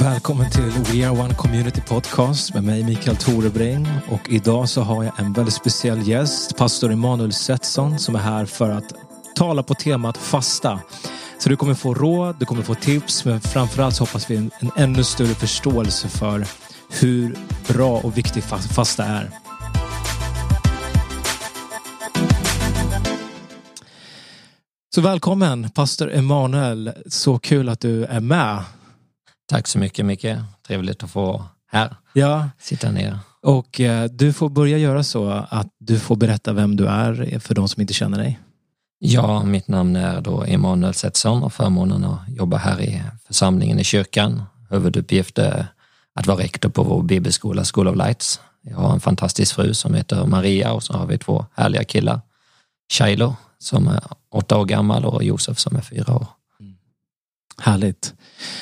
Välkommen till We Are One Community Podcast med mig Mikael Torebring och idag så har jag en väldigt speciell gäst, pastor Emanuel Setson som är här för att tala på temat fasta. Så du kommer få råd, du kommer få tips, men framförallt så hoppas vi en, en ännu större förståelse för hur bra och viktig fasta är. Så välkommen pastor Emanuel, så kul att du är med. Tack så mycket Micke, trevligt att få vara här. Ja. Sitta ner. Och eh, du får börja göra så att du får berätta vem du är för de som inte känner dig. Ja, mitt namn är då Emanuel Setson och förmånen att jobba här i församlingen i kyrkan. Huvuduppgift är att vara rektor på vår bibelskola School of Lights. Jag har en fantastisk fru som heter Maria och så har vi två härliga killar. Shiloh som är åtta år gammal och Josef som är fyra år. Härligt.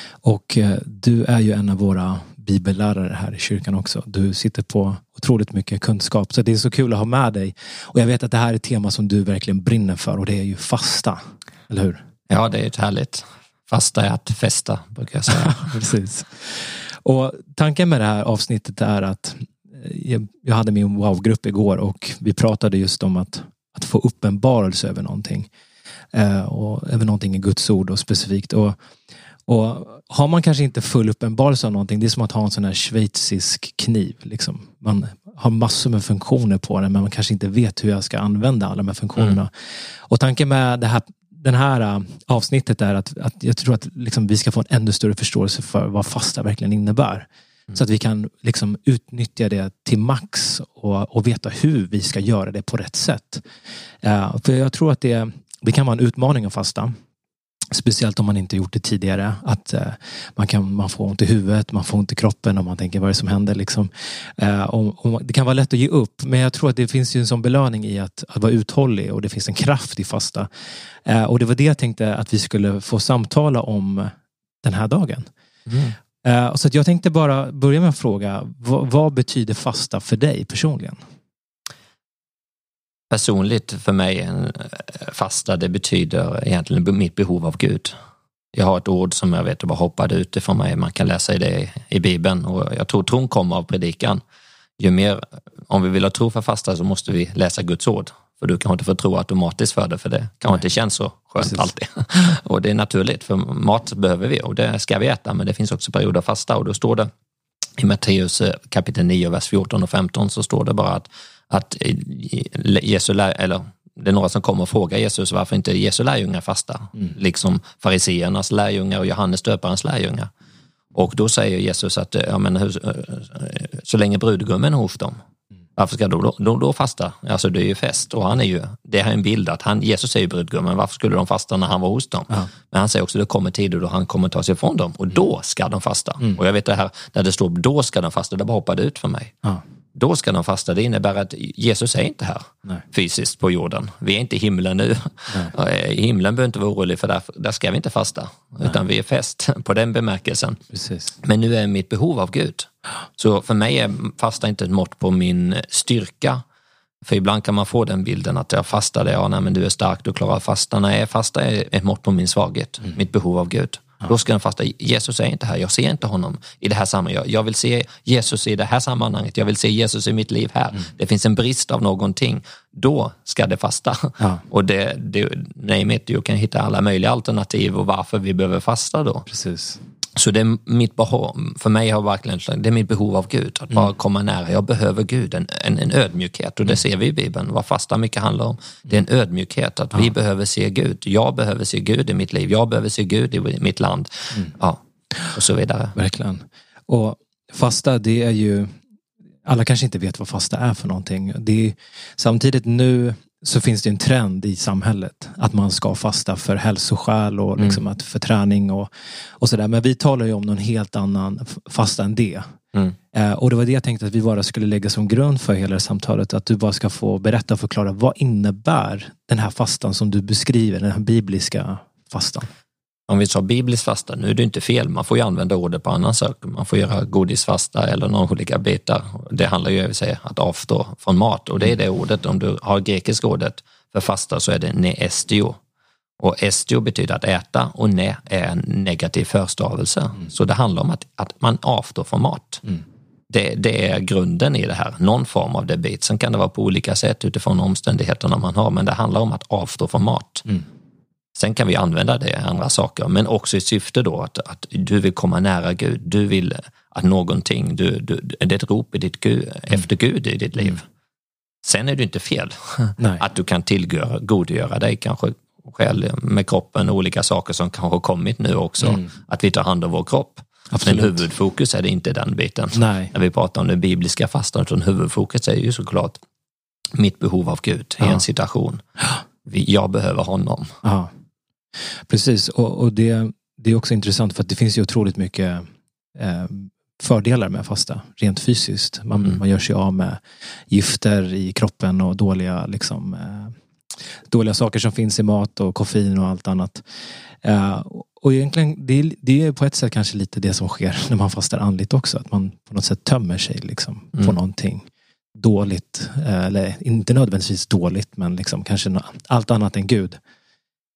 Och eh, du är ju en av våra bibellärare här i kyrkan också. Du sitter på otroligt mycket kunskap så det är så kul att ha med dig. Och jag vet att det här är ett tema som du verkligen brinner för och det är ju fasta. Eller hur? Ja, det är ett härligt. Fasta är att festa brukar jag säga. Precis. Och tanken med det här avsnittet är att eh, jag hade min wow-grupp igår och vi pratade just om att, att få uppenbarelse över någonting. Eh, och över någonting i Guds ord och specifikt. Och och har man kanske inte full uppenbarelse av någonting, det är som att ha en sån här schweizisk kniv. Liksom. Man har massor med funktioner på den men man kanske inte vet hur jag ska använda alla de här funktionerna. Mm. Och tanken med det här, den här äh, avsnittet är att, att jag tror att liksom vi ska få en ännu större förståelse för vad fasta verkligen innebär. Mm. Så att vi kan liksom utnyttja det till max och, och veta hur vi ska göra det på rätt sätt. Uh, för jag tror att det, det kan vara en utmaning att fasta. Speciellt om man inte gjort det tidigare. Att eh, man, kan, man får ont i huvudet, man får ont i kroppen och man tänker vad är det som händer. Liksom. Eh, och, och det kan vara lätt att ge upp men jag tror att det finns ju en sån belöning i att, att vara uthållig och det finns en kraft i fasta. Eh, och det var det jag tänkte att vi skulle få samtala om den här dagen. Mm. Så jag tänkte bara börja med att fråga vad, vad betyder fasta för dig personligen? Personligt för mig, en eh, fasta, det betyder egentligen mitt behov av Gud. Jag har ett ord som jag vet bara hoppade ut ifrån mig, man kan läsa i det i Bibeln och jag tror tron kommer av predikan. Ju mer, om vi vill ha tro för fasta så måste vi läsa Guds ord. För du kan inte få tro automatiskt för det, för det kanske inte känns så skönt Precis. alltid. och det är naturligt, för mat behöver vi och det ska vi äta, men det finns också perioder av fasta och då står det i Matteus eh, kapitel 9, vers 14 och 15 så står det bara att att eh, Jesu eller det är några som kommer och frågar Jesus varför inte Jesu lärjungar fasta, mm. liksom fariseernas lärjungar och Johannes döparens lärjungar. Och då säger Jesus att ja, men, hur, eh, så länge brudgummen är hos dem, varför ska de då, då, då fasta? Alltså det är ju fest och han är ju, det är en bild att han, Jesus är ju brudgummen, varför skulle de fasta när han var hos dem? Ja. Men han säger också att det kommer tider då han kommer ta sig ifrån dem och då ska de fasta. Mm. Och jag vet det här, när det står då ska de fasta, det bara hoppade ut för mig. Ja då ska de fasta. Det innebär att Jesus är inte här Nej. fysiskt på jorden. Vi är inte i himlen nu. Nej. Himlen behöver inte vara orolig för där, där ska vi inte fasta, Nej. utan vi är fäst på den bemärkelsen. Precis. Men nu är mitt behov av Gud. Så för mig är fasta inte ett mått på min styrka. För ibland kan man få den bilden att jag fastade, ja nej, men du är stark, du klarar fasta. Nej, fasta är ett mått på min svaghet, mm. mitt behov av Gud. Då ska den fasta, Jesus är inte här, jag ser inte honom i det här sammanhanget. Jag vill se Jesus i det här sammanhanget, jag vill se Jesus i mitt liv här. Mm. Det finns en brist av någonting. Då ska det fasta. Ja. Och det, det, nej, du kan hitta alla möjliga alternativ och varför vi behöver fasta då. Precis. Så det är mitt behov, för mig har verkligen, det är mitt behov av Gud, att bara mm. komma nära. Jag behöver Gud, en, en, en ödmjukhet och det mm. ser vi i Bibeln, vad fasta mycket handlar om. Det är en ödmjukhet, att ja. vi behöver se Gud. Jag behöver se Gud i mitt liv, jag behöver se Gud i mitt land. Mm. Ja, och så vidare. Verkligen. Och fasta, det är ju, alla kanske inte vet vad fasta är för någonting. Det är, samtidigt nu så finns det en trend i samhället att man ska fasta för hälsoskäl och liksom mm. att för träning och, och sådär. Men vi talar ju om någon helt annan fasta än det. Mm. Eh, och det var det jag tänkte att vi bara skulle lägga som grund för hela samtalet. Att du bara ska få berätta och förklara vad innebär den här fastan som du beskriver, den här bibliska fastan? Om vi tar biblisk fasta, nu är det inte fel, man får ju använda ordet på annan sak. Man får göra godisfasta eller några olika bitar. Det handlar ju om att avstå från mat och det är det ordet, om du har grekiska ordet för fasta så är det neestio. Och estio betyder att äta och ne är en negativ förstavelse. Mm. Så det handlar om att, att man avstår från mat. Mm. Det, det, är grunden i det här, någon form av debit. Sen kan det vara på olika sätt utifrån omständigheterna man har, men det handlar om att avstå från mat. Mm. Sen kan vi använda det i andra saker, men också i syfte då att, att du vill komma nära Gud. Du vill att någonting, du, du, det är ett rop i ditt Gud, mm. efter Gud i ditt liv. Mm. Sen är det inte fel Nej. att du kan tillgodogöra dig kanske själv med kroppen och olika saker som kanske har kommit nu också. Mm. Att vi tar hand om vår kropp. Absolut. Men huvudfokus är det inte den biten. Nej. När vi pratar om det bibliska fastan, utan huvudfokus är ju såklart mitt behov av Gud ja. i en situation. Jag behöver honom. Ja. Precis, och, och det, det är också intressant för att det finns ju otroligt mycket eh, fördelar med fasta, rent fysiskt. Man, mm. man gör sig av med gifter i kroppen och dåliga, liksom, eh, dåliga saker som finns i mat och koffein och allt annat. Eh, och egentligen, det är, det är på ett sätt kanske lite det som sker när man fastar andligt också. Att man på något sätt tömmer sig liksom, mm. på någonting dåligt. Eh, eller inte nödvändigtvis dåligt men liksom kanske allt annat än Gud.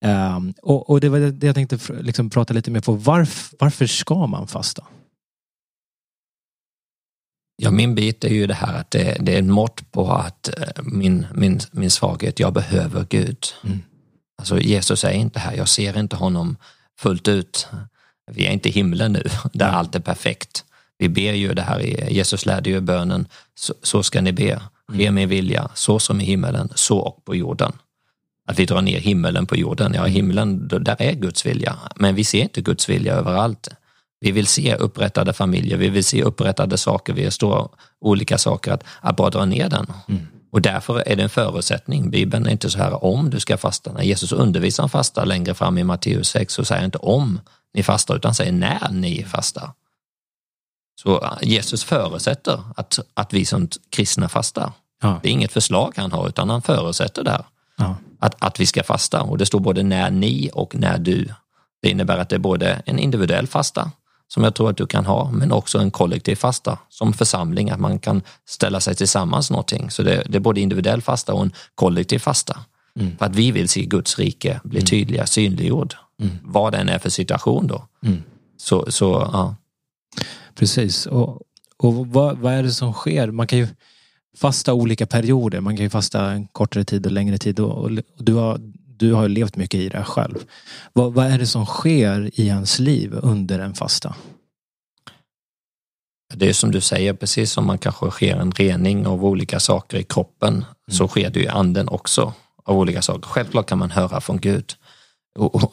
Um, och, och, det var det jag tänkte liksom prata lite mer på. Varf, varför ska man fasta? Ja, min bit är ju det här att det, det är en mått på att eh, min, min, min svaghet, jag behöver Gud. Mm. Alltså Jesus är inte här, jag ser inte honom fullt ut. Vi är inte i himlen nu, där mm. allt är perfekt. Vi ber ju det här, Jesus lärde ju bönen, så, så ska ni be, ske mm. min vilja, så som i himmelen, så och på jorden. Att vi drar ner himmelen på jorden, ja himlen, där är Guds vilja, men vi ser inte Guds vilja överallt. Vi vill se upprättade familjer, vi vill se upprättade saker, vi står olika saker, att, att bara dra ner den. Mm. Och därför är det en förutsättning. Bibeln är inte så här om du ska fasta. När Jesus undervisar om fasta längre fram i Matteus 6 så säger han inte om ni fastar utan säger när ni fastar. Så Jesus förutsätter att, att vi som kristna fastar. Ja. Det är inget förslag han har utan han förutsätter där ja. Att, att vi ska fasta. Och det står både när ni och när du. Det innebär att det är både en individuell fasta som jag tror att du kan ha, men också en kollektiv fasta som församling, att man kan ställa sig tillsammans någonting. Så det, det är både individuell fasta och en kollektiv fasta. Mm. För att vi vill se Guds rike bli mm. tydliga, synliggjord. Mm. Vad den är för situation då. Mm. Så, så, ja. Precis, och, och vad, vad är det som sker? Man kan ju fasta olika perioder. Man kan ju fasta en kortare tid och längre tid. Och, och du, har, du har levt mycket i det själv. Vad, vad är det som sker i ens liv under en fasta? Det är som du säger, precis som man kanske sker en rening av olika saker i kroppen, mm. så sker det i anden också av olika saker. Självklart kan man höra från Gud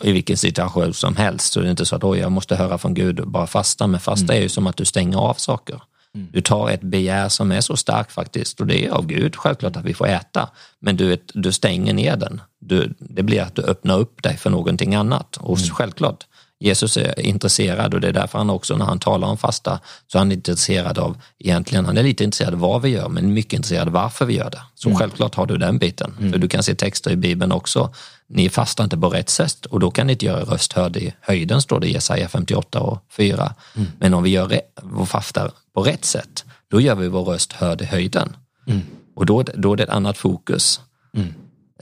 i vilken situation som helst. Så det är inte så att oj, jag måste höra från Gud och bara fasta. Men fasta mm. är ju som att du stänger av saker. Mm. Du tar ett begär som är så starkt faktiskt och det är av Gud självklart att vi får äta. Men du, du stänger ner den. Du, det blir att du öppnar upp dig för någonting annat. Och mm. självklart, Jesus är intresserad och det är därför han också när han talar om fasta så är han intresserad av, egentligen, han är lite intresserad av vad vi gör men mycket intresserad av varför vi gör det. Så mm. självklart har du den biten. Mm. För du kan se texter i Bibeln också. Ni fastar inte på rätt sätt och då kan ni inte göra röst hörd i höjden står det i Jesaja 58 och 4. Mm. Men om vi gör vår fastar på rätt sätt, då gör vi vår röst hörd i höjden. Mm. Och då, då är det ett annat fokus. Mm.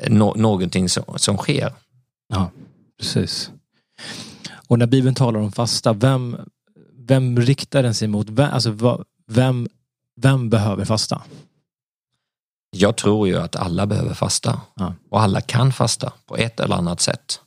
Nå, någonting som, som sker. Ja, precis. Och när Bibeln talar om fasta, vem, vem riktar den sig mot? Vem, alltså, vem, vem behöver fasta? Jag tror ju att alla behöver fasta ja. och alla kan fasta på ett eller annat sätt.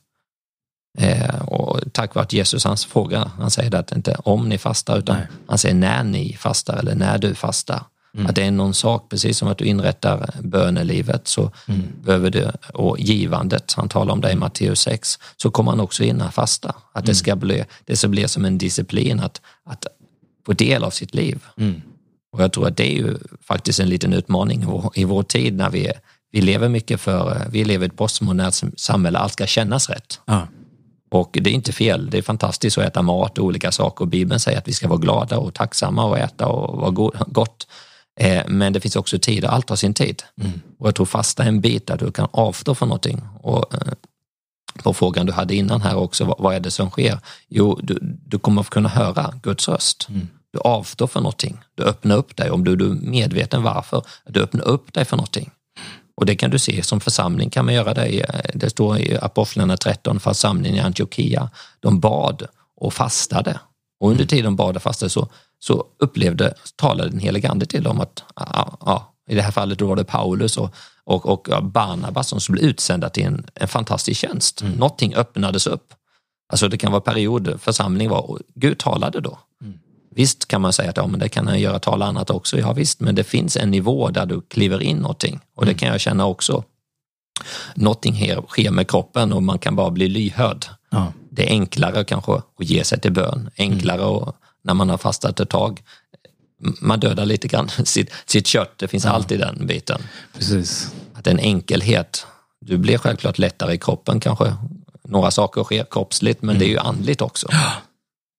Eh, och tack vare att Jesus hans fråga, han säger att inte om ni fastar utan Nej. han säger när ni fastar eller när du fastar. Mm. Att det är någon sak, precis som att du inrättar bönelivet så mm. behöver du, och givandet, han talar om det i. Matteus 6, så kommer han också in här fasta. Att det mm. ska bli, det ska bli som en disciplin att, att få del av sitt liv. Mm. Och jag tror att det är ju faktiskt en liten utmaning i vår, i vår tid när vi, vi lever mycket för, vi lever i ett postmodernt samhälle, allt ska kännas rätt. Ja. Och det är inte fel, det är fantastiskt att äta mat och olika saker och Bibeln säger att vi ska vara glada och tacksamma och äta och vara gott. Eh, men det finns också tid och allt har sin tid. Mm. Och jag tror fasta är en bit där du kan avstå från någonting. Och eh, på frågan du hade innan här också, vad är det som sker? Jo, du, du kommer att kunna höra Guds röst. Mm. Du avstår från någonting. Du öppnar upp dig, om du, du är medveten varför, du öppnar upp dig för någonting. Och det kan du se som församling kan man göra det. Det står i Apostlarna 13, församlingen i Antiochia, de bad och fastade. Och under tiden bad och fastade så, så upplevde, talade den helige ande till dem att, ja, ja, i det här fallet då var det Paulus och, och, och Barnabas som skulle bli utsända till en, en fantastisk tjänst. Mm. Någonting öppnades upp. Alltså det kan vara perioder, församling var, Gud talade då. Mm. Visst kan man säga att ja, men det kan han göra, tala annat också. Ja visst, men det finns en nivå där du kliver in någonting och det mm. kan jag känna också. Någonting sker med kroppen och man kan bara bli lyhörd. Ja. Det är enklare kanske att ge sig till bön, enklare mm. och, när man har fastat ett tag. Man dödar lite grann sitt, sitt kött, det finns ja. alltid den biten. Precis. Att en enkelhet, du blir självklart lättare i kroppen kanske. Några saker sker kroppsligt men mm. det är ju andligt också.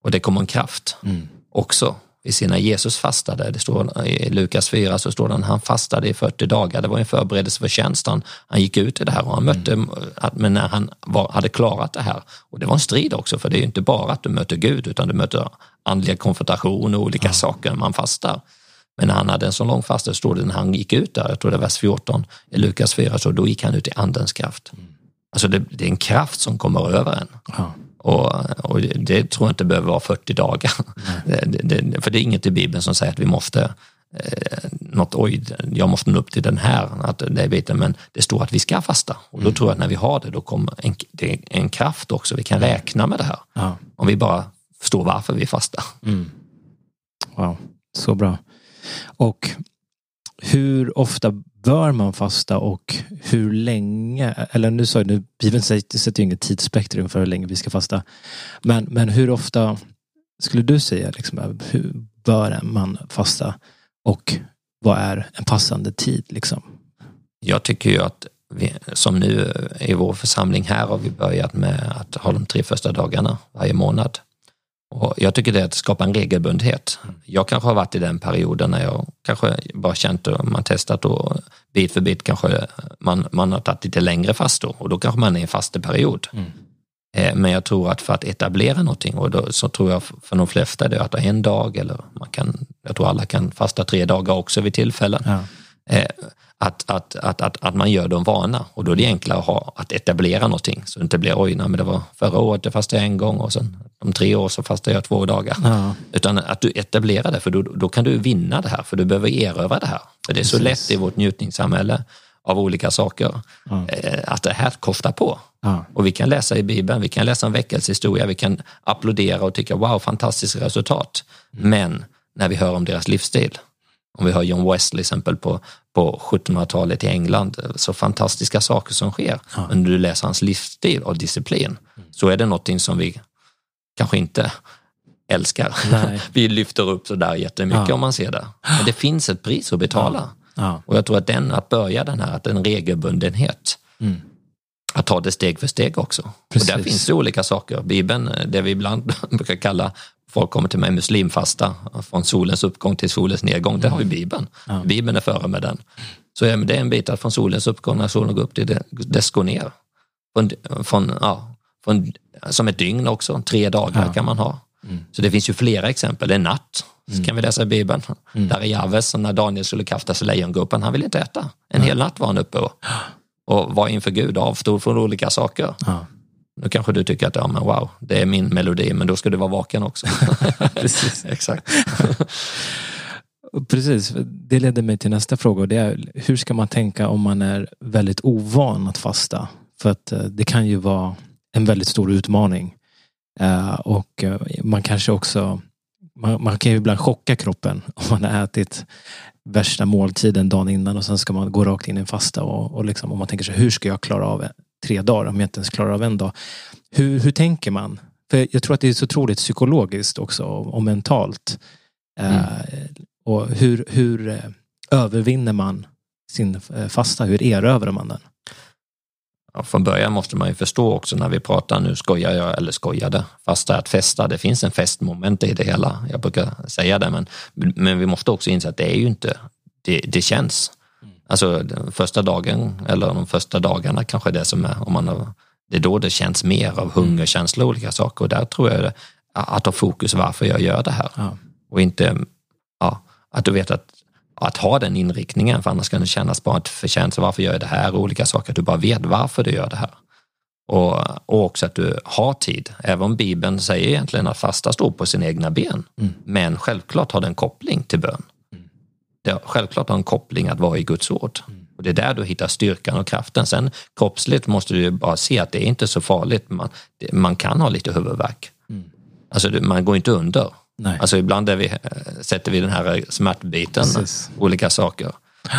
Och det kommer en kraft. Mm också i sina Jesus fastade. Det står i Lukas 4 så står det att han fastade i 40 dagar. Det var en förberedelse för tjänst. Han, han gick ut i det här och han mötte, mm. men när han var, hade klarat det här, och det var en strid också, för det är inte bara att du möter Gud, utan du möter andliga konfrontation och olika ja. saker när man fastar. Men när han hade en så lång fasta, står det när han gick ut där, jag tror det är vers 14 i Lukas 4, så då gick han ut i andens kraft. Mm. Alltså det, det, är en kraft som kommer över en. Ja. Och, och det, tror jag inte behöver vara 40 dagar. Det, det, för det är inget i Bibeln som säger att vi måste eh, något, oj, jag måste nå upp till den här, att det är biten, men det står att vi ska fasta. Och då mm. tror jag att när vi har det, då kommer en, det är en kraft också, vi kan mm. räkna med det här. Ja. Om vi bara förstår varför vi fastar. Mm. Wow, så bra. Och hur ofta bör man fasta och hur länge? Eller nu sa du, Bibeln sätter ju inget tidsspektrum för hur länge vi ska fasta. Men, men hur ofta skulle du säga, liksom, hur bör man fasta? Och vad är en passande tid? Liksom? Jag tycker ju att vi, som nu i vår församling här har vi börjat med att ha de tre första dagarna varje månad. Och jag tycker det är att skapa en regelbundenhet. Jag kanske har varit i den perioden när jag kanske bara känt och man testat och bit för bit kanske man, man har tagit lite längre fastor och då kanske man är i en fasteperiod. Mm. Eh, men jag tror att för att etablera någonting och då, så tror jag för de flesta det är att en dag eller man kan, jag tror alla kan fasta tre dagar också vid tillfällen. Ja. Att, att, att, att, att man gör dem vana och då är det enklare att, ha, att etablera någonting så det inte blir oj, nej, men det var förra året jag fastade en gång och sen om tre år så fastade jag två dagar. Ja. Utan att du etablerar det för då, då kan du vinna det här för du behöver erövra det här. För det är så Precis. lätt i vårt njutningssamhälle av olika saker ja. Eh, att det här kostar på. Ja. Och vi kan läsa i Bibeln, vi kan läsa en väckelsehistoria, vi kan applådera och tycka wow, fantastiskt resultat. Mm. Men när vi hör om deras livsstil, om vi har John Wesley exempel på, på 1700-talet i England, så fantastiska saker som sker. Ja. När du läser hans livsstil och disciplin mm. så är det någonting som vi kanske inte älskar. Nej. vi lyfter upp sådär jättemycket ja. om man ser det. Men det finns ett pris att betala. Ja. Och jag tror att den, att börja den här, att en regelbundenhet, mm. att ta det steg för steg också. Precis. Och där finns det olika saker. Bibeln, det vi ibland brukar kalla folk kommer till mig muslimfasta, från solens uppgång till solens nedgång, det har ju Bibeln. Ja. Bibeln är före med den. Så ja, det är en bit att från solens uppgång, när solen går upp, till dess går ner. Från, från, ja, från, som ett dygn också, tre dagar ja. kan man ha. Mm. Så det finns ju flera exempel. Det är natt, mm. kan vi läsa i Bibeln. Mm. Där är Javes, när Daniel skulle kasta sig lejongropen, han ville inte äta. En hel natt var han uppe och, och var inför Gud och avstod från olika saker. Ja. Nu kanske du tycker att ja, men wow, det är min melodi, men då ska du vara vaken också. Precis. Exakt. Precis, det leder mig till nästa fråga och det är hur ska man tänka om man är väldigt ovan att fasta? För att eh, det kan ju vara en väldigt stor utmaning. Eh, och eh, man kanske också, man, man kan ju ibland chocka kroppen om man har ätit värsta måltiden dagen innan och sen ska man gå rakt in i en fasta och, och liksom, om man tänker sig hur ska jag klara av tre dagar om jag inte ens klarar av en dag. Hur, hur tänker man? För jag tror att det är så otroligt psykologiskt också och mentalt. Mm. Uh, och hur, hur uh, övervinner man sin uh, fasta? Hur erövrar man den? Ja, från början måste man ju förstå också när vi pratar, nu skojar jag eller skojade, fasta att festa, det finns en festmoment i det hela. Jag brukar säga det, men, men vi måste också inse att det är ju inte, det, det känns. Alltså första dagen eller de första dagarna kanske det som är, om man har, det är då det känns mer av hungerkänsla och olika saker och där tror jag att ha fokus varför jag gör det här. Ja. Och inte, ja, att du vet att att ha den inriktningen, för annars kan det kännas bara ett förtjänst. Varför gör jag det här? Och olika saker. Du bara vet varför du gör det här. Och, och också att du har tid. Även om Bibeln säger egentligen att fasta står på sina egna ben. Mm. Men självklart har den koppling till bön. Mm. Det självklart har en koppling att vara i Guds ord. Mm. Och det är där du hittar styrkan och kraften. Sen kroppsligt måste du bara se att det är inte så farligt. Man, man kan ha lite huvudvärk. Mm. Alltså man går inte under. Nej. Alltså ibland vi, eh, sätter vi den här smärtbiten, Precis. olika saker.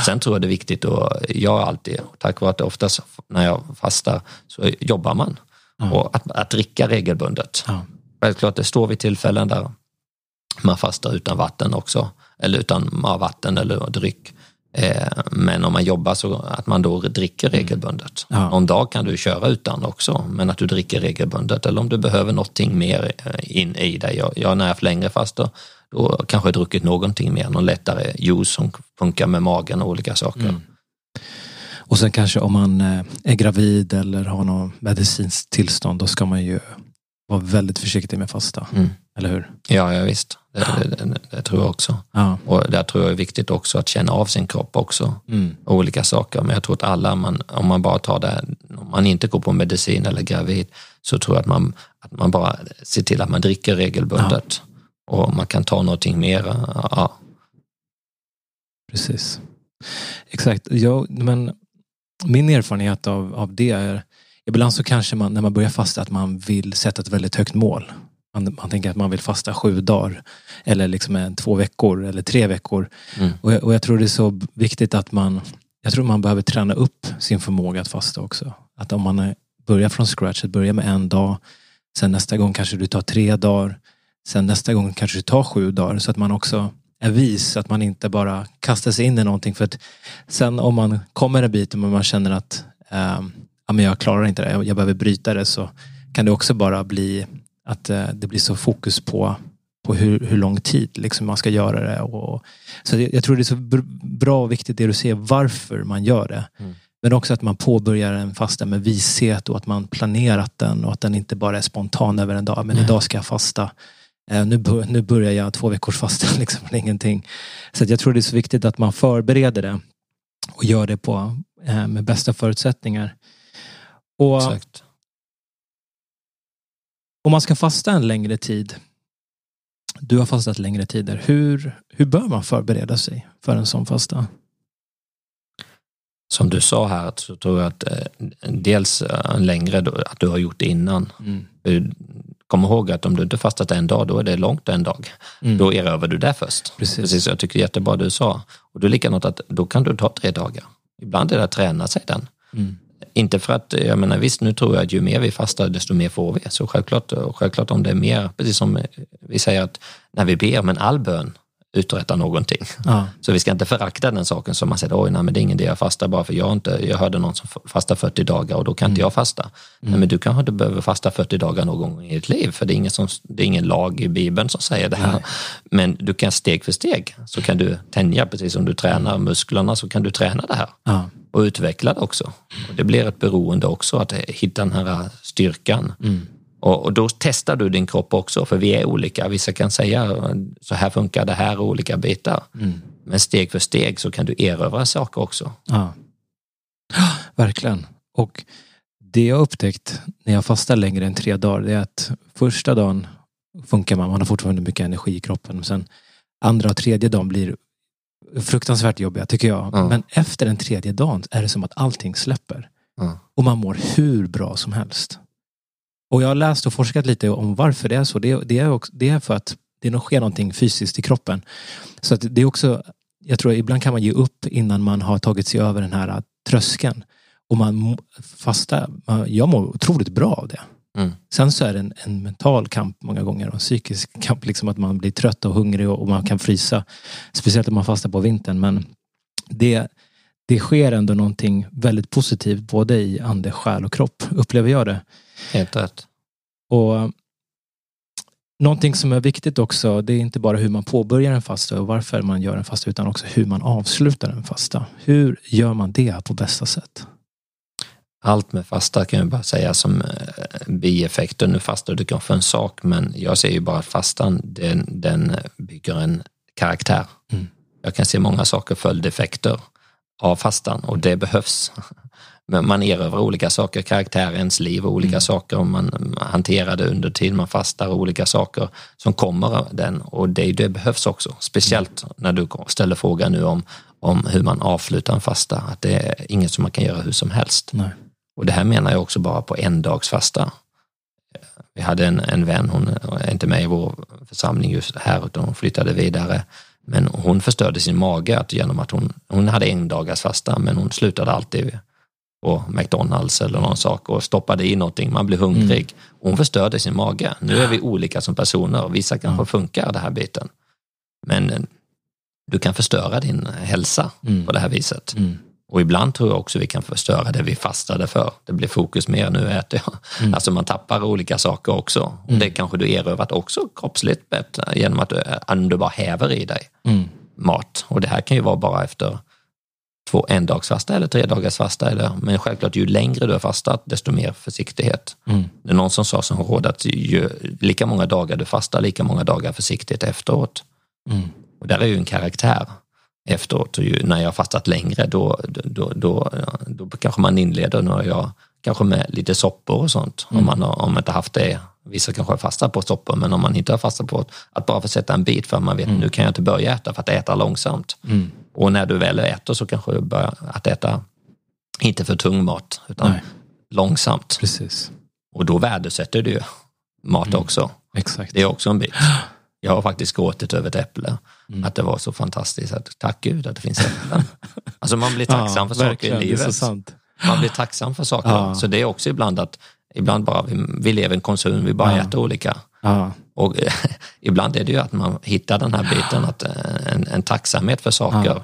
Sen tror jag det är viktigt och jag alltid, tack vare att det oftast när jag fastar så jobbar man. Ja. Och att, att dricka regelbundet. Ja. Självklart, det står vid tillfällen där man fastar utan vatten också, eller utan vatten eller dryck. Eh, men om man jobbar så att man då dricker mm. regelbundet. Ja. Någon dag kan du köra utan också, men att du dricker regelbundet eller om du behöver någonting mer eh, in i dig. Jag, jag när jag haft längre fastor, då kanske jag druckit någonting mer, någon lättare juice som funkar med magen och olika saker. Mm. Och sen kanske om man eh, är gravid eller har något medicinskt tillstånd, då ska man ju vara väldigt försiktig med fasta. Mm. Eller hur? Ja, ja visst. Det, det, det, det, tror jag också. Ja. Och där tror jag är viktigt också att känna av sin kropp också. Mm. Olika saker. Men jag tror att alla, man, om man bara tar det, om man inte går på medicin eller gravid, så tror jag att man, att man bara ser till att man dricker regelbundet. Ja. Och man kan ta någonting mer. Ja. Precis. Exakt. Ja, men min erfarenhet av, av det är Ibland så kanske man när man börjar fasta att man vill sätta ett väldigt högt mål. Man, man tänker att man vill fasta sju dagar eller liksom en, två veckor eller tre veckor. Mm. Och, jag, och jag tror det är så viktigt att man jag tror man behöver träna upp sin förmåga att fasta också. Att om man börjar från scratch, att börja med en dag, sen nästa gång kanske du tar tre dagar, sen nästa gång kanske du tar sju dagar så att man också är vis, att man inte bara kastar sig in i någonting. För att sen om man kommer en bit och man känner att eh, ja, men jag klarar inte det, jag behöver bryta det så kan det också bara bli att eh, det blir så fokus på, på hur, hur lång tid liksom man ska göra det. Och, så jag, tror det är så bra och viktigt det du ser varför man gör det. Mm. Men också att man påbörjar en fasta med vishet och att man planerat den och att den inte bara är spontan över en dag. Men Nej. idag ska jag fasta. Eh, nu, nu börjar jag två veckors fasta liksom ingenting. Så jag tror det är så viktigt att man förbereder det och gör det på, eh, med bästa förutsättningar. Och Exakt. Om man ska fasta en längre tid, du har fastat längre tider, hur, hur bör man förbereda sig för en sån fasta? Som du sa här så tror jag att eh, dels en eh, längre, att du har gjort det innan. Mm. Kom ihåg att om du inte fastat en dag, då är det långt en dag. Mm. Då erövrar du det först. Precis. Precis, jag tycker det är jättebra du sa. Och då är likadant att då kan du ta tre dagar. Ibland är det att träna sig den. Mm. Inte för att, jag menar visst nu tror jag att ju mer vi fastar desto mer får vi. Så självklart, självklart om det är mer, precis som vi säger att när vi ber, men all bön uträttar någonting. Ja. Så vi ska inte förakta den saken som man säger, oj nej men det är ingen idé jag fastar bara för jag inte, jag hörde någon som fastar 40 dagar och då kan mm. inte jag fasta. Mm. Nej men du kanske inte behöver fasta 40 dagar någon gång i ditt liv för det är ingen, som, det är ingen lag i Bibeln som säger det här. Nej. Men du kan steg för steg så kan du tänja, precis som du tränar musklerna så kan du träna det här. Ja och utveckla det också. Och det blir ett beroende också att hitta den här styrkan. Mm. Och, och, då testar du din kropp också, för vi är olika. Vissa kan säga så här funkar det här olika bitar. Mm. Men steg för steg så kan du erövra saker också. Ja. Verkligen. Och det jag upptäckt när jag fastar längre än tre dagar, det är att första dagen funkar man, man har fortfarande mycket energi i kroppen. Men sen andra och tredje dagen blir fruktansvärt jobbiga tycker jag. Mm. Men efter den tredje dagen är det som att allting släpper. Mm. Och man mår hur bra som helst. Och jag har läst och forskat lite om varför det är så. Det, det, är, också, det är för att det sker någonting fysiskt i kroppen. Så att det är också, jag tror ibland kan man ge upp innan man har tagit sig över den här tröskeln. Och man fasta, jag mår otroligt bra av det. Mm. Sen så är det en, en, mental kamp många gånger och en psykisk kamp. Liksom att man blir trött och hungrig och, och man kan frysa. Speciellt om man fastar på vintern. Men det, det sker ändå någonting väldigt positivt både i ande, själ och kropp. Upplever jag det. Helt rätt. Och Någonting som är viktigt också, det är inte bara hur man påbörjar en fasta och varför man gör en fasta, utan också hur man avslutar en fasta. Hur gör man det på bästa sätt? allt med fasta kan jag bara säga som eh, bieffekter. Nu fastar du kanske en sak, men jag ser ju bara att fastan, den, den bygger en karaktär. Mm. Jag kan se många saker, följdeffekter av fastan och det behövs. Man erövrar olika saker, karaktär, ens liv och olika mm. saker och man hanterar det under tid man fastar och olika saker som kommer av den och det, det behövs också. Speciellt när du ställer frågan nu om, om hur man avslutar en fasta, att det är inget som man kan göra hur som helst. Nej. Och det här menar jag också bara på en dags fasta. Vi hade en, en vän, hon är inte med i vår församling just här utan hon flyttade vidare. Men hon förstörde sin mage genom att hon, hon hade en dagars fasta men hon slutade alltid på McDonalds eller någon sak och stoppade i någonting, man blir hungrig. Mm. Hon förstörde sin mage. Nu är vi olika som personer, vissa kanske mm. funkar det här biten. Men eh, du kan förstöra din hälsa mm. på det här viset. Mm. Och ibland tror jag också vi kan förstöra det vi fastade för. Det blir fokus mer, nu äter jag. Mm. Alltså man tappar olika saker också. Mm. Det kanske du erövrat också kroppsligt bättre genom att du, att du bara häver i dig mm. mat. Och det här kan ju vara bara efter två endagsfasta eller tre dagars fasta. Eller, men självklart, ju längre du har fastat, desto mer försiktighet. Mm. Det är någon som sa som råd att ju, lika många dagar du fastar, lika många dagar försiktighet efteråt. Mm. Och där är ju en karaktär efteråt. Och ju, när jag har fastat längre, då, då, då, då, kanske man inleder, har jag kanske med lite soppor och sånt, mm. om man har, om man inte haft det. Vissa kanske har fastat på soppor, men om man inte har fastat på att bara få sätta en bit för man vet mm. nu kan jag inte börja äta för att äta långsamt. Mm. Och när du väl äter så kanske du börjar att äta, inte för tung mat, utan Nej. långsamt. Precis. Och då värdesätter du mat mm. också. Exakt. Det är också en bit. Jag har faktiskt gråtit över ett äpple. Mm. Att det var så fantastiskt. Att, tack Gud att det finns äpplen. alltså man blir tacksam ja, för saker i livet. Man blir tacksam för saker. Ja. Så det är också ibland att ibland bara vi, vi lever i en konsum, vi bara ja. äter olika. Och ibland är det ju att man hittar den här biten, att eh, en, en tacksamhet för saker.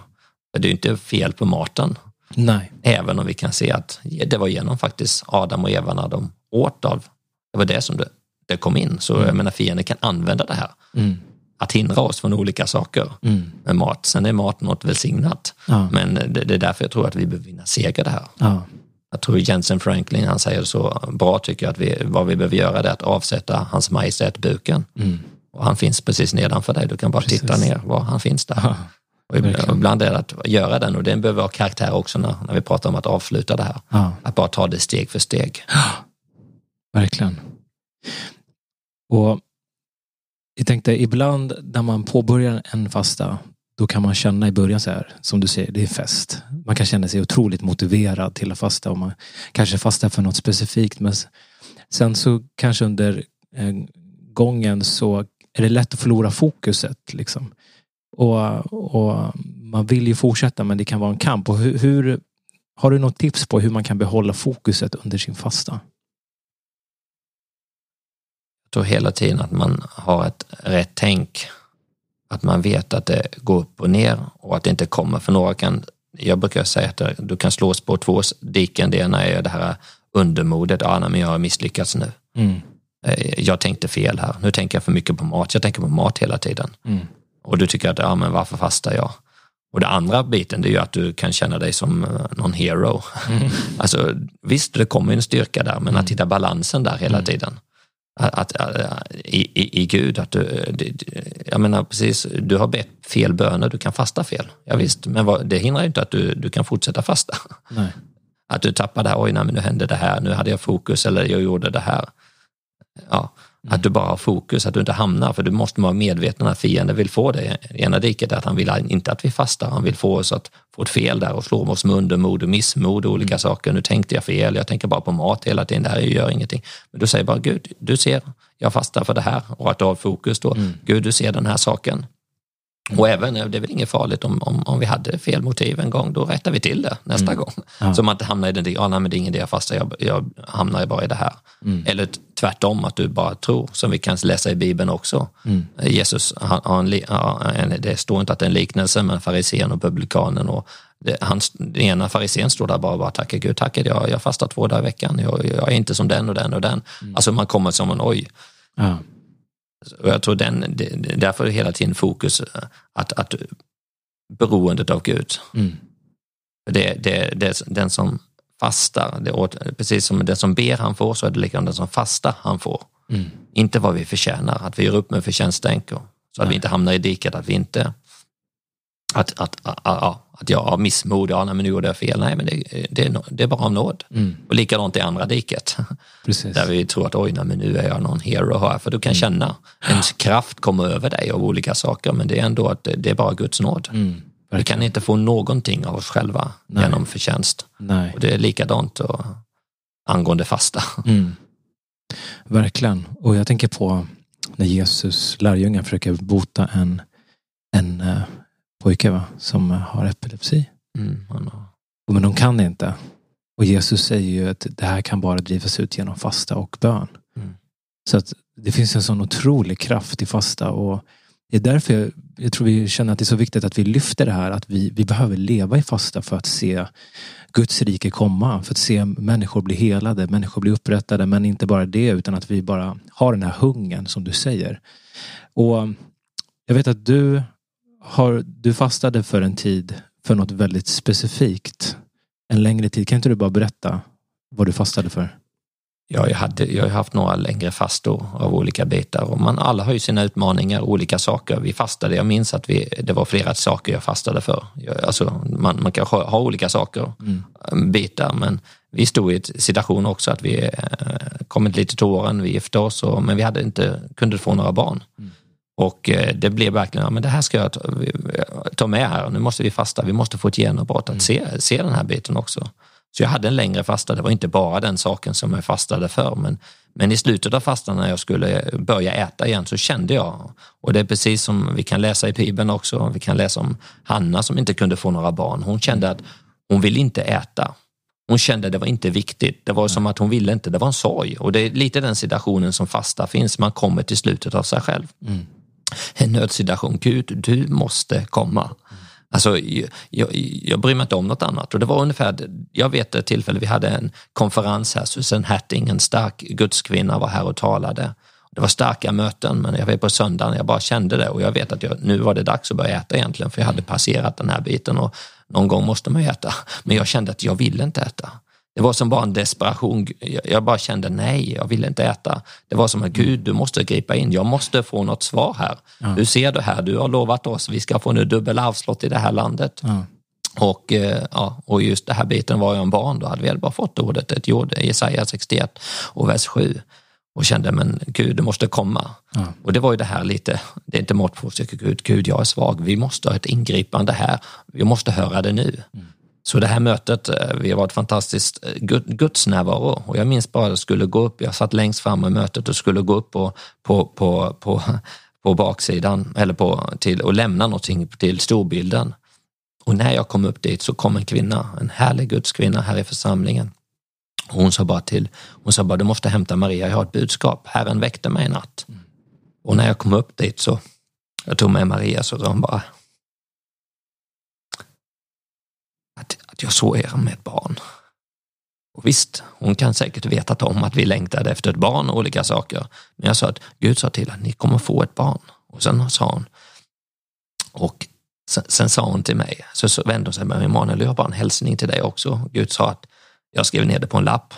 För det är ju inte fel på maten. Nej. Även om vi kan se att det var genom faktiskt Adam och Eva när de åt av, det var det som det, det kom in. Så mm. jag menar fienden kan använda det här. Mm. Att hindra oss från olika saker mm. med mat. Sen är mat något välsignat. Ja. Men det, det, är därför jag tror att vi behöver vinna seger det här. Ja. Jag tror Jensen Franklin, han säger så bra tycker jag, att vi, vad vi behöver göra är att avsätta hans majestät buken. Mm. Och han finns precis nedanför dig, du kan bara precis. titta ner var han finns där. Ja, och ibland är det att göra den och den behöver ha karaktär också när, när vi pratar om att avsluta det här. Ja. Att bara ta det steg för steg. Ja, verkligen. Och jag tänkte ibland när man påbörjar en fasta, då kan man känna i början så här, som du säger, det är fest. Man kan känna sig otroligt motiverad till att fasta och man kanske fastar för något specifikt. Men sen så kanske under eh, gången så är det lätt att förlora fokuset. Liksom. Och, och man vill ju fortsätta men det kan vara en kamp. Och hur, hur, har du något tips på hur man kan behålla fokuset under sin fasta? Jag tror hela tiden att man har ett rätt tänk. Att man vet att det går upp och ner och att det inte kommer. För några kan, jag brukar säga att du kan slås på två diken. Det ena är det här undermodet, ja, nej, men jag har misslyckats nu. Mm. Eh, jag tänkte fel här, nu tänker jag för mycket på mat. Jag tänker på mat hela tiden. Mm. Och du tycker att, ja men varför fastar jag? Och det andra biten det är ju att du kan känna dig som eh, någon hero. Mm. alltså visst, det kommer en styrka där, men att mm. hitta balansen där hela mm. tiden. Att, att, i, i, i Gud, att du, jag menar precis, du har bett fel böner, du kan fasta fel. Ja, visst, men vad, det hindrar inte att du, du kan fortsätta fasta. Nej. Att du tappar det här, oj, nej, men nu hände det här, nu hade jag fokus eller jag gjorde det här. Ja. Att du bara har fokus, att du inte hamnar, för du måste vara medveten att fienden vill få dig. Ena diket att han vill inte att vi fastar, han vill få oss att få ett fel där och slå oss med undermod och missmod och olika mm. saker. Nu tänkte jag fel, jag tänker bara på mat hela tiden, det här gör ingenting. Men du säger bara, Gud, du ser, jag fastar för det här och att du har fokus då. Mm. Gud, du ser den här saken. Och även, det är väl inget farligt om, om, om vi hade fel motiv en gång, då rättar vi till det nästa mm. gång. Ja. Så man inte hamnar i den, ja, nej, men det är ingen idé fastar, jag, jag hamnar bara i det här. Mm. Eller tvärtom, att du bara tror, som vi kan läsa i Bibeln också. Mm. Jesus, han, han, han, det står inte att det är en liknelse, men farisén och publikanen och det, han, den ena farisén står där bara och bara tackar Gud, tackar jag, jag fastar två dagar i veckan, jag, jag är inte som den och den och den. Mm. Alltså man kommer som en oj. Ja. Och jag tror den, det, därför är hela tiden fokus att, att beroendet av Gud. Mm. Det, det, det, den som fastar, det, precis som den som ber han får, så är det likadant den som fastar han får. Mm. Inte vad vi förtjänar, att vi gör upp med förtjänststänkor. Så att Nej. vi inte hamnar i diket, att vi inte att, att, att, att, att jag har missmod, ja nej, men nu gjorde jag fel. Nej men det, det, är, det är bara av nåd. Mm. Och likadant i andra diket. Precis. Där vi tror att oj, nej, men nu är jag någon hero här. För du kan känna en kraft komma över dig av olika saker men det är ändå att det, är bara Guds nåd. Mm. Vi kan inte få någonting av oss själva Nej. genom förtjänst. Nej. Och det är likadant och, angående fasta. Mm. Verkligen. Och jag tänker på när Jesus lärjungar försöker bota en, en eh, pojke va? som har epilepsi. Mm, Men de kan inte. Och Jesus säger ju att det här kan bara drivas ut genom fasta och bön. Mm. Så att det finns en sån otrolig kraft i fasta och det är därför jag, jag tror vi känner att det är så viktigt att vi lyfter det här att vi, vi behöver leva i fasta för att se Guds rike komma, för att se människor bli helade, människor bli upprättade, men inte bara det utan att vi bara har den här hungern som du säger. Och jag vet att du har, du fastade för en tid för något väldigt specifikt. En längre tid. Kan inte du bara berätta vad du fastade för? Ja, jag, hade, jag har haft några längre fastor av olika bitar och man, alla har ju sina utmaningar, olika saker. Vi fastade, jag minns att vi, det var flera saker jag fastade för. Jag, alltså, man, man kanske har olika saker, Mm. bitar, men vi stod i en situation också att vi eh, kommit lite till åren, vi gifte oss, och, men vi hade inte, kunde få några barn. Mm. Och eh, det blev verkligen, ja, men det här ska jag ta, vi- ta med här, nu måste vi fasta, vi måste få ett genombrott att se, se den här biten också. Så jag hade en längre fasta, det var inte bara den saken som jag fastade för, men, men i slutet av fastan när jag skulle börja äta igen så kände jag, och det är precis som vi kan läsa i Bibeln också, vi kan läsa om Hanna som inte kunde få några barn, hon kände att hon ville inte äta. Hon kände det var inte viktigt, det var som att hon ville inte, det var en sorg. Och det är lite den situationen som fasta finns, man kommer till slutet av sig själv. Mm. En nödsituation, Gud, du måste komma. Alltså, jag, jag, bryr mig inte om något annat. Och det var ungefär, jag vet ett tillfälle, vi hade en konferens här, Susan Hatting, en stark gudskvinna var här och talade. Det var starka möten, men jag var på söndagen, jag bara kände det och jag vet att jag, nu var det dags att börja äta egentligen, för jag hade passerat den här biten och någon gång måste man ju äta. Men jag kände att jag ville inte äta. Det var som bara en desperation. Jag- bara kände nej, jag vill inte äta. Det var som att Gud, du måste gripa in. Jag måste få något svar här. Hur ser du här? Du har lovat oss, vi ska få nu dubbel arvslott i det här landet. Ja. Och, eh, ja, och just det här biten var jag en barn, då hade vi bara fått ordet, ett jord, Jesaja 61 och vers 7 och kände men Gud, det måste komma. Ja. Och det var ju det här lite, det är inte mått på Gud, Gud jag är svag, vi måste ha ett ingripande här, vi måste höra det nu. Så det här mötet, eh, vi har varit fantastiskt eh, Gud- Guds närvaro och jag minns bara att jag skulle gå upp, jag satt längst fram i mötet och skulle gå upp på, på, på, på, på baksidan eller på, till, och lämna någonting till storbilden. Och när jag kom upp dit så kom en kvinna, en härlig gudskvinna här i församlingen. Hon sa bara till, hon sa bara du måste hämta Maria, jag har ett budskap. Herren väckte mig i natt. Och när jag kom upp dit så, jag tog med Maria så sa hon bara att, att jag såg er med ett barn. Och visst, hon kan säkert vetat om att vi längtade efter ett barn och olika saker. Men jag sa att Gud sa till att ni kommer få ett barn. Och sen sa hon, och sen, sen sa hon till mig, så, så vände hon sig med mig, Emanuel, jag har bara en hälsning till dig också. Gud sa att jag skrev ner det på en lapp.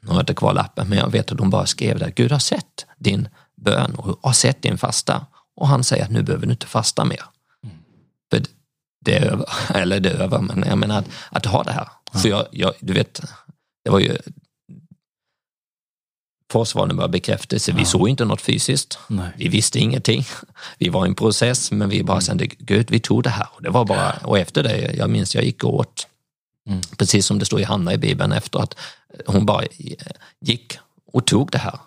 Nu har jag inte kvar lappen, men jag vet att hon bara skrev det. Gud har sett din bön och har sett din fasta. Och han säger att nu behöver du inte fasta mer. Det över, eller det över, men jag menar att, att ha det här. För jag, jag, du vet, det var ju för oss var det bara bekräftelse. Vi Ja. såg inte något fysiskt. Nej. Vi visste ingenting. Vi var i en process, men vi bara kände, Gud, vi tog det här. Och, det var bara, och efter det, jag minns jag gick åt, Mm. precis som det står i Hanna i Bibeln, efter att hon bara gick och tog det här.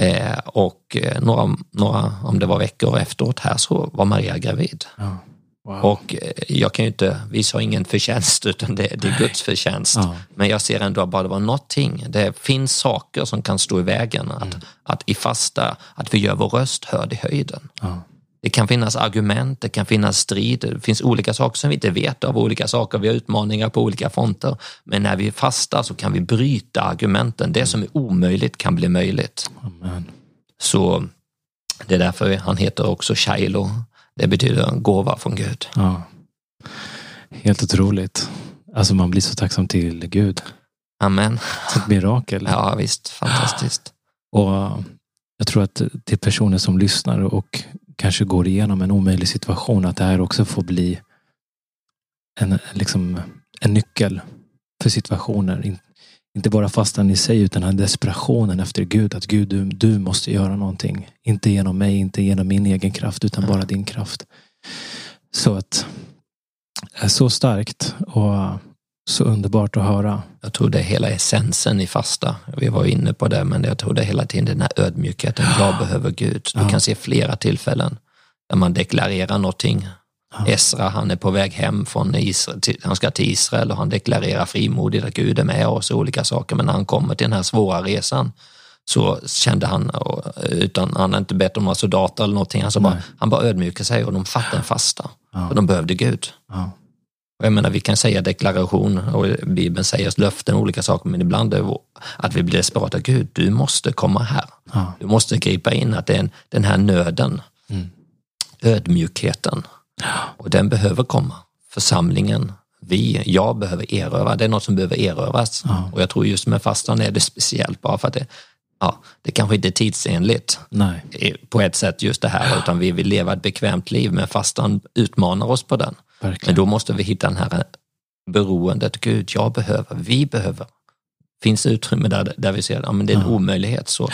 Eh, och eh, några, några, om det var veckor efteråt här, så var Maria gravid. Ja. Wow. Och eh, jag kan ju inte, vi sa ingen förtjänst, utan det, det är Guds förtjänst. Ja. Men jag ser ändå att bara det var någonting. Det finns saker som kan stå i vägen. Att, att i fasta, att vi gör vår röst hörd i höjden. Ja. Det kan finnas argument, det kan finnas strid, det finns olika saker som vi inte vet av olika saker. Vi har utmaningar på olika fronter. Men när vi fastar så kan vi bryta argumenten. Det som är omöjligt kan bli möjligt. Amen. Så det är därför han heter också Shiloh. Det betyder gåva från Gud. Ja. Helt otroligt. Alltså man blir så tacksam till Gud. Amen. Ett mirakel. Ja visst, fantastiskt. Och jag tror att till personer som lyssnar och kanske går igenom en omöjlig situation att det här också får bli en, liksom, en nyckel för situationer. Inte bara fastan i sig utan den desperationen efter Gud. Att Gud, du, du måste göra någonting. Inte genom mig, inte genom min egen kraft utan bara din kraft. Så att är så starkt och så underbart att höra. Jag tror det är hela essensen i fasta. Vi var inne på det, men jag tror det är hela tiden den här ödmjukheten. Jag behöver Gud. Du kan se flera tillfällen där man deklarerar någonting. Esra, han är på väg hem från Israel, han ska till Israel och han deklarerar frimodigt att Gud är med oss och olika saker. Men när han kommer till den här svåra resan så kände han, utan han hade inte bett om några soldater eller någonting, han, bara, han bara ödmjukade sig och de fattade en fasta. Ja. Och de behövde Gud. Ja. Och jag menar, vi kan säga deklaration och Bibeln säger löften och olika saker, men ibland är att vi blir desperata. Gud, du måste komma här. Ja. Du måste gripa in, att det är den här nöden, mm. ödmjukheten, och den behöver komma. Församlingen, vi, jag behöver erövra, det är något som behöver erövras. Ja. Och jag tror just med fastan är det speciellt bara för att det, ja, det kanske inte är tidsenligt Nej. på ett sätt just det här, utan vi vill leva ett bekvämt liv, men fastan utmanar oss på den. Verkligen. Men då måste vi hitta den här beroendet, Gud, jag behöver, vi behöver. Finns det utrymme där, där vi ser att ja, det är en ja. omöjlighet, så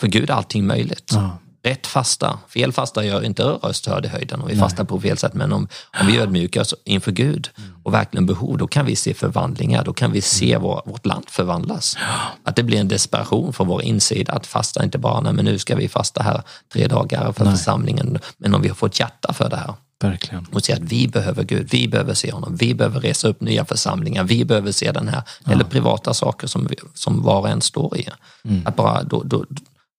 för Gud är allting möjligt. Ja rätt fasta. Fel fasta gör inte röst hörd i höjden och vi Nej. fastar på fel sätt. Men om, om vi ödmjukar oss inför Gud mm. och verkligen behov, då kan vi se förvandlingar. Då kan vi se mm. vår, vårt land förvandlas. Att det blir en desperation från vår insida att fasta inte bara, nej men nu ska vi fasta här tre dagar för Nej. församlingen. Men om vi har fått hjärta för det här. Verkligen. Och se att vi behöver Gud, vi behöver se honom, vi behöver resa upp nya församlingar, vi behöver se den här, ja. eller privata saker som, vi, som var och en står i. Mm. Att bara, då, då,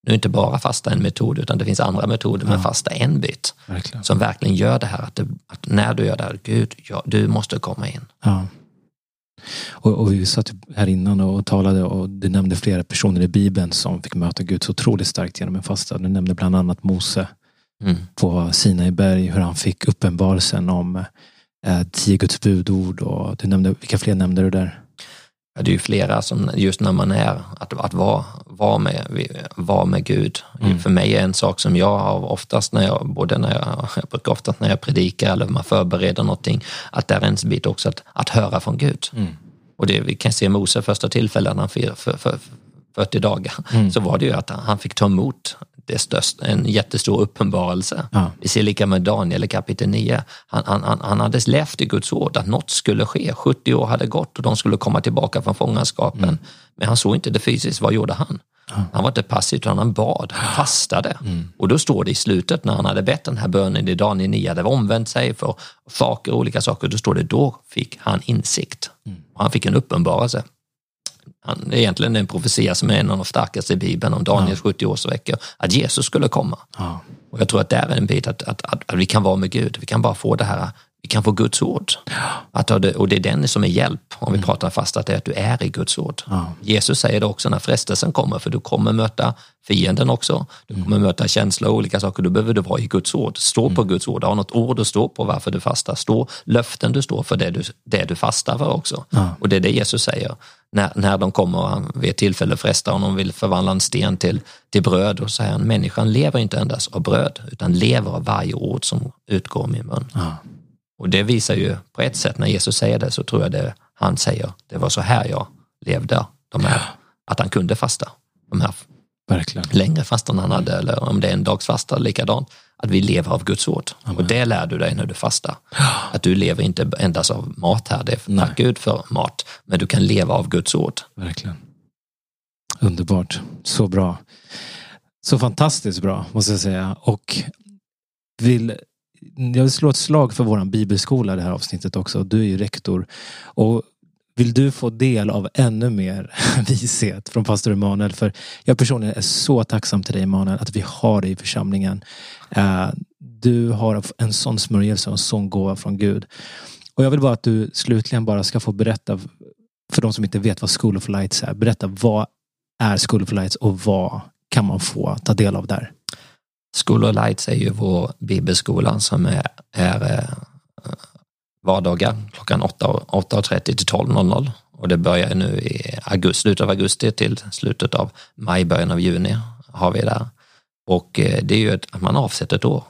nu är inte bara fasta en metod, utan det finns andra metoder, ja. men fasta en bit. Verkligen. Som verkligen gör det här, att, det, att, när du gör det här, Gud, ja, du måste komma in. Ja. Och, och, vi satt här innan och talade och du nämnde flera personer i Bibeln som fick möta Gud så otroligt starkt genom en fasta. Du nämnde bland annat Mose mm. på Sinai berg, hur han fick uppenbarelsen om eh, tio Guds budord och du nämnde, vilka fler nämnde du där? Ja, det är ju flera som, just när man är, att, att vara, vara, med, vara med Gud. Mm. För mig är en sak som jag har oftast när jag, både när jag, jag brukar oftast när jag predikar eller man förbereder någonting, att det är en bit också att, att höra från Gud. Mm. Och det, vi kan se Mose första tillfället han firade för, för, 40 dagar, mm. så var det ju att han fick ta emot det en jättestor uppenbarelse. Ja. Vi ser lika med Daniel i kapitel 9. Han, han, han hade levt i Guds ord att något skulle ske. 70 år hade gått och de skulle komma tillbaka från fångenskapen. Mm. Men han såg inte det fysiskt. Vad gjorde han? Ja. Han var inte passiv utan han bad, han fastade. Mm. Och då står det i slutet när han hade bett den här bönen i Daniel 9, hade omvänt sig för saker, olika saker, då står det då fick han insikt. Mm. Han fick en uppenbarelse han, egentligen en profetia som är en av de starkaste i Bibeln om Daniels ja. 70 årsveckor, att Jesus skulle komma. Ja. Och jag tror att det är en bit att, att, att, att, vi kan vara med Gud, vi kan bara få det här, kan få Guds ord. Ja. Att, och det är den som är hjälp, om vi mm. pratar fast att det är att du är i Guds ord. Jesus säger det också när frestelsen kommer, för du kommer möta fienden också. Du kommer mm. möta känslor och olika saker. Då behöver du vara i Guds ord. Stå mm. på Guds ord. Ha något ord att stå på varför du fastar. Stå löften du står för det du, det du fastar för också. Ja. Och det är det Jesus säger. När, när de kommer vid ett tillfälle frestar honom vill förvandla en sten till, till bröd och säger han, människan lever inte endast av bröd utan lever av varje ord som utgår min mun. Ja. Och det visar ju på ett sätt, när Jesus säger det så tror jag det han säger, det var så här jag levde, de här, att han kunde fasta. De här Verkligen. längre fastan han hade, eller om det är en dags fasta, likadant. Att vi lever av Guds ord. Amen. Och det lär du dig när du fastar. Att du lever inte endast av mat här, det är tack Gud för mat, men du kan leva av Guds ord. Verkligen. Underbart, så bra. Så fantastiskt bra, måste jag säga. Och vill, jag vill slå ett slag för våran bibelskola det här avsnittet också. Du är ju rektor. Och vill du få del av ännu mer vishet från pastor Emanuel? För jag personligen är så tacksam till dig Emanuel att vi har dig i församlingen. Eh, du har en sån smörjelse och en sån gåva från Gud. Och jag vill bara att du slutligen bara ska få berätta för de som inte vet vad School of Lights är. Berätta vad är School of Lights och vad kan man få ta del av där? School of Lights är ju vår bibelskola som är, är eh, vardagar klockan 8.30 till 12.00 och det börjar nu i augusti, slutet av augusti till slutet av maj, början av juni har vi där. Och eh, det är ju att man avsätter ett år.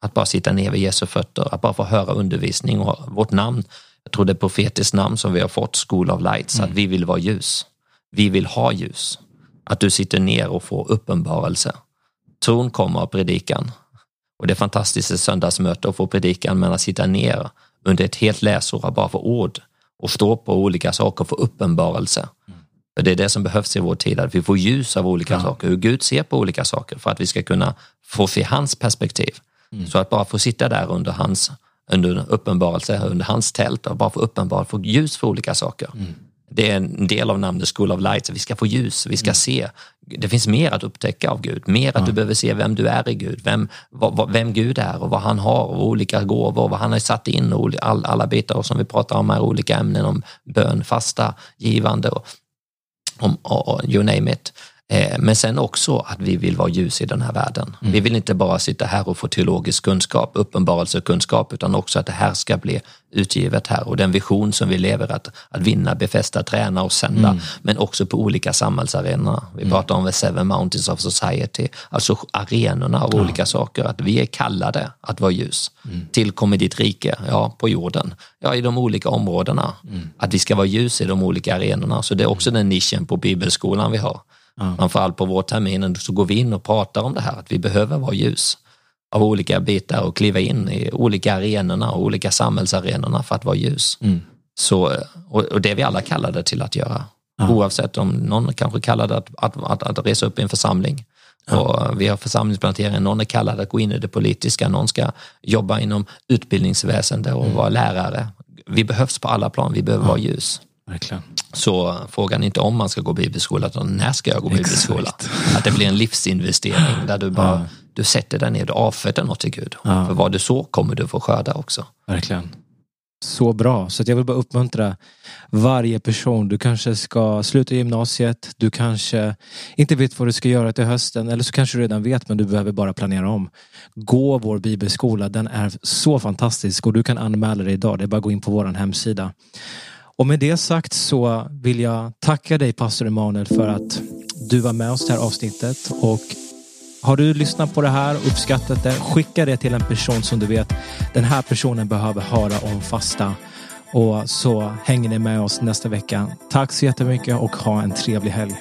Att bara sitta ner vid Jesu fötter, att bara få höra undervisning och vårt namn jag tror det är profetiskt namn som vi har fått, School of Lights, mm. att vi vill vara ljus. Vi vill ha ljus. Att du sitter ner och får uppenbarelse. Tron kommer av predikan. Och det är fantastiskt ett söndagsmöte att få predikan, men att sitta ner under ett helt läsår bara få ord och stå på olika saker få uppenbarelse. För det är det som behövs i vår tid, att vi får ljus av olika ja. saker, hur Gud ser på olika saker för att vi ska kunna få se hans perspektiv. Mm. Så att bara få sitta där under hans under uppenbarelse, under hans tält och bara få uppenbar, få ljus för olika saker. Mm. Det är en del av namnet School of Light, vi ska få ljus, vi ska mm. se. Det finns mer att upptäcka av Gud, mer att ja. du behöver se vem du är i Gud, vem, vad, vem Gud är och vad han har och olika gåvor, vad han har satt in och all, alla bitar som vi pratar om här, olika ämnen om bön, fasta, givande och, om, och, you name it. Eh, men sen också att vi vill vara ljus i den här världen. Mm. Vi vill inte bara sitta här och få teologisk kunskap, uppenbarelsekunskap, utan också att det här ska bli utgivet här och den vision som vi lever att, att vinna, befästa, träna och sända, mm. men också på olika samhällsarenor. Vi mm. pratar om the seven mountains of society, alltså arenorna av ja. olika saker, att vi är kallade att vara ljus. Mm. Tillkommer ditt rike, ja, på jorden, ja, i de olika områdena. Mm. Att vi ska vara ljus i de olika arenorna, så det är också den nischen på bibelskolan vi har Framförallt på vårterminen så går vi in och pratar om det här, att vi behöver vara ljus av olika bitar och kliva in i olika arenorna och olika samhällsarenorna för att vara ljus. Mm. Så, och, det är vi alla kallade till att göra. Ja. Oavsett om någon kanske kallade att, att, att, att resa upp i en församling. Ja. Och vi har församlingsplantering, någon är kallad att gå in i det politiska, någon ska jobba inom utbildningsväsende och mm. vara lärare. Vi behövs på alla plan, vi behöver ja. vara ljus. Verkligen. Så frågan är inte om man ska gå bibelskola, utan när ska jag gå bibelskola? Att det blir en livsinvestering där du bara ja. du sätter dig ner, du avfärdar något till Gud. Ja. För vad du så kommer du få skörda också. Verkligen. Så bra. Så jag vill bara uppmuntra varje person. Du kanske ska sluta gymnasiet. Du kanske inte vet vad du ska göra till hösten. Eller så kanske du redan vet men du behöver bara planera om. Gå vår bibelskola. Den är så fantastisk och du kan anmäla dig idag. Det är bara att gå in på vår hemsida. Och med det sagt så vill jag tacka dig pastor Emanuel för att du var med oss i det här avsnittet. Och har du lyssnat på det här och uppskattat det, skicka det till en person som du vet, den här personen behöver höra om fasta. Och så hänger ni med oss nästa vecka. Tack så jättemycket och ha en trevlig helg.